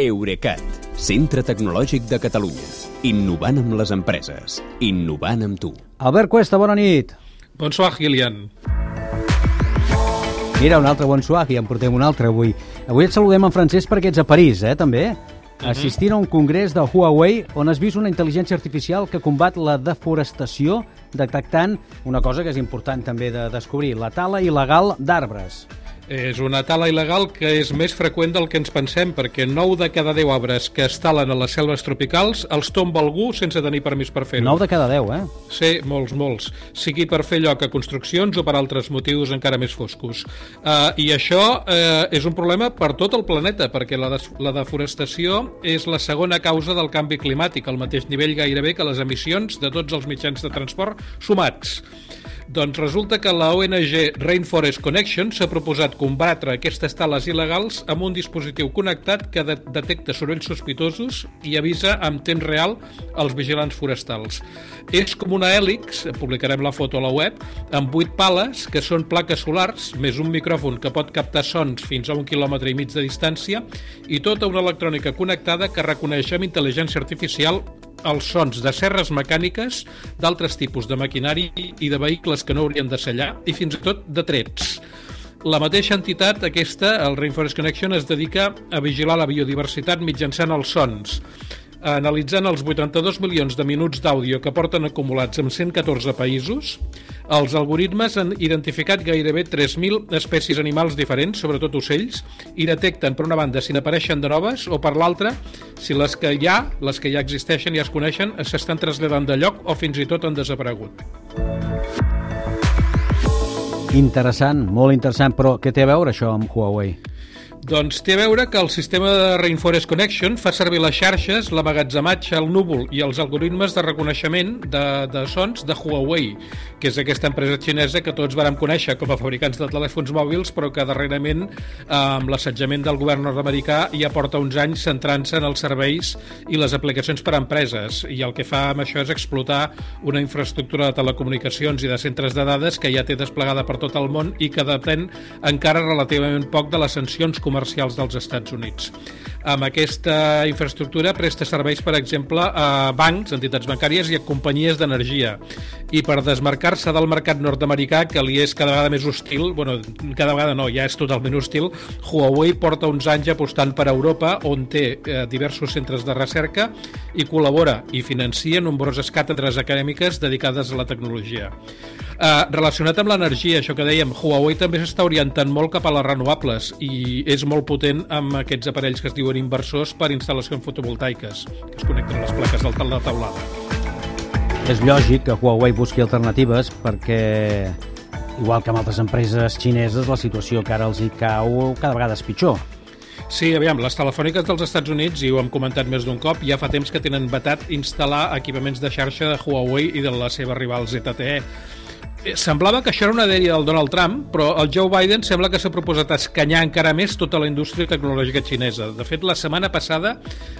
Eurecat, centre tecnològic de Catalunya. Innovant amb les empreses. Innovant amb tu. Albert Cuesta, bona nit. Bonsoir, Gillian. Mira, un altre bonsoir, i en portem un altre avui. Avui et saludem en francès perquè ets a París, eh, també? Assistint a un congrés de Huawei on has vist una intel·ligència artificial que combat la deforestació detectant una cosa que és important també de descobrir, la tala il·legal d'arbres. És una tala il·legal que és més freqüent del que ens pensem, perquè 9 de cada 10 arbres que es talen a les selves tropicals els tomba algú sense tenir permís per fer-ho. 9 de cada 10, eh? Sí, molts, molts. Sigui per fer lloc a construccions o per altres motius encara més foscos. Uh, I això uh, és un problema per tot el planeta, perquè la, des la deforestació és la segona causa del canvi climàtic, al mateix nivell gairebé que les emissions de tots els mitjans de transport sumats. Doncs resulta que la ONG Rainforest Connection s'ha proposat combatre aquestes tales il·legals amb un dispositiu connectat que de detecta sorolls sospitosos i avisa en temps real als vigilants forestals. És com una hèlix, publicarem la foto a la web, amb vuit pales, que són plaques solars, més un micròfon que pot captar sons fins a un quilòmetre i mig de distància, i tota una electrònica connectada que reconeix amb intel·ligència artificial els sons de serres mecàniques, d'altres tipus de maquinari i de vehicles que no haurien de sellar i fins i tot de trets. La mateixa entitat, aquesta, el Rainforest Connection, es dedica a vigilar la biodiversitat mitjançant els sons analitzant els 82 milions de minuts d'àudio que porten acumulats en 114 països, els algoritmes han identificat gairebé 3.000 espècies animals diferents, sobretot ocells, i detecten, per una banda, si n'apareixen de noves, o per l'altra, si les que hi ha, les que ja existeixen i es coneixen, s'estan traslladant de lloc o fins i tot han desaparegut. Interessant, molt interessant, però què té a veure això amb Huawei? Doncs té a veure que el sistema de Rainforest Connection fa servir les xarxes, l'amagatzematge, el núvol i els algoritmes de reconeixement de, de sons de Huawei, que és aquesta empresa xinesa que tots vàrem conèixer com a fabricants de telèfons mòbils, però que darrerament, amb l'assetjament del govern nord-americà, ja porta uns anys centrant-se en els serveis i les aplicacions per a empreses. I el que fa amb això és explotar una infraestructura de telecomunicacions i de centres de dades que ja té desplegada per tot el món i que depèn encara relativament poc de les sancions comercials dels Estats Units. Amb aquesta infraestructura presta serveis, per exemple, a bancs, entitats bancàries i a companyies d'energia. I per desmarcar-se del mercat nord-americà, que li és cada vegada més hostil, bueno, cada vegada no, ja és totalment hostil, Huawei porta uns anys apostant per Europa, on té eh, diversos centres de recerca i col·labora i financia nombroses càtedres acadèmiques dedicades a la tecnologia. Eh, relacionat amb l'energia, això que dèiem, Huawei també s'està orientant molt cap a les renovables i és molt potent amb aquests aparells que es diuen inversors per instal·lacions fotovoltaiques, que es connecten a les plaques del tal de taulada. És lògic que Huawei busqui alternatives perquè, igual que amb altres empreses xineses, la situació que ara els hi cau cada vegada és pitjor. Sí, aviam, les telefòniques dels Estats Units, i ho hem comentat més d'un cop, ja fa temps que tenen vetat instal·lar equipaments de xarxa de Huawei i de la seva rival ZTE semblava que això era una dèria del Donald Trump, però el Joe Biden sembla que s'ha proposat escanyar encara més tota la indústria tecnològica xinesa. De fet, la setmana passada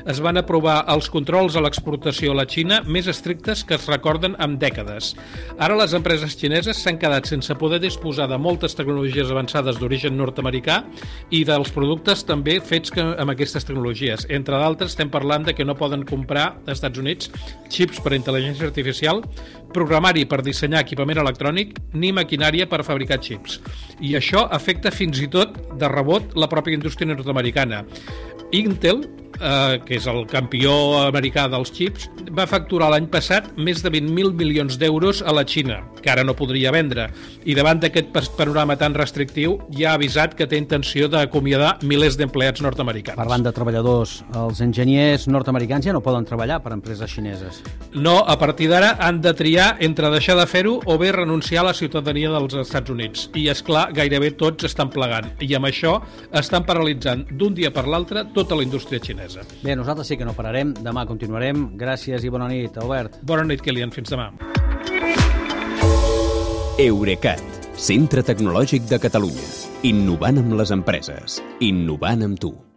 es van aprovar els controls a l'exportació a la Xina més estrictes que es recorden en dècades. Ara les empreses xineses s'han quedat sense poder disposar de moltes tecnologies avançades d'origen nord-americà i dels productes també fets que, amb aquestes tecnologies. Entre d'altres, estem parlant de que no poden comprar als Estats Units xips per a intel·ligència artificial, programari per dissenyar equipament electrònic ni maquinària per fabricar xips. I això afecta fins i tot de rebot la pròpia indústria nord-americana. Intel eh, que és el campió americà dels xips, va facturar l'any passat més de 20.000 milions d'euros a la Xina, que ara no podria vendre. I davant d'aquest panorama tan restrictiu, ja ha avisat que té intenció d'acomiadar milers d'empleats nord-americans. Parlant de treballadors, els enginyers nord-americans ja no poden treballar per empreses xineses. No, a partir d'ara han de triar entre deixar de fer-ho o bé renunciar a la ciutadania dels Estats Units. I, és clar, gairebé tots estan plegant. I amb això estan paralitzant d'un dia per l'altre tota la indústria xinesa empresa. Bé, nosaltres sí que no pararem. Demà continuarem. Gràcies i bona nit, Albert. Bona nit, Kilian. Fins demà. Eurecat, centre tecnològic de Catalunya. Innovant amb les empreses. Innovant amb tu.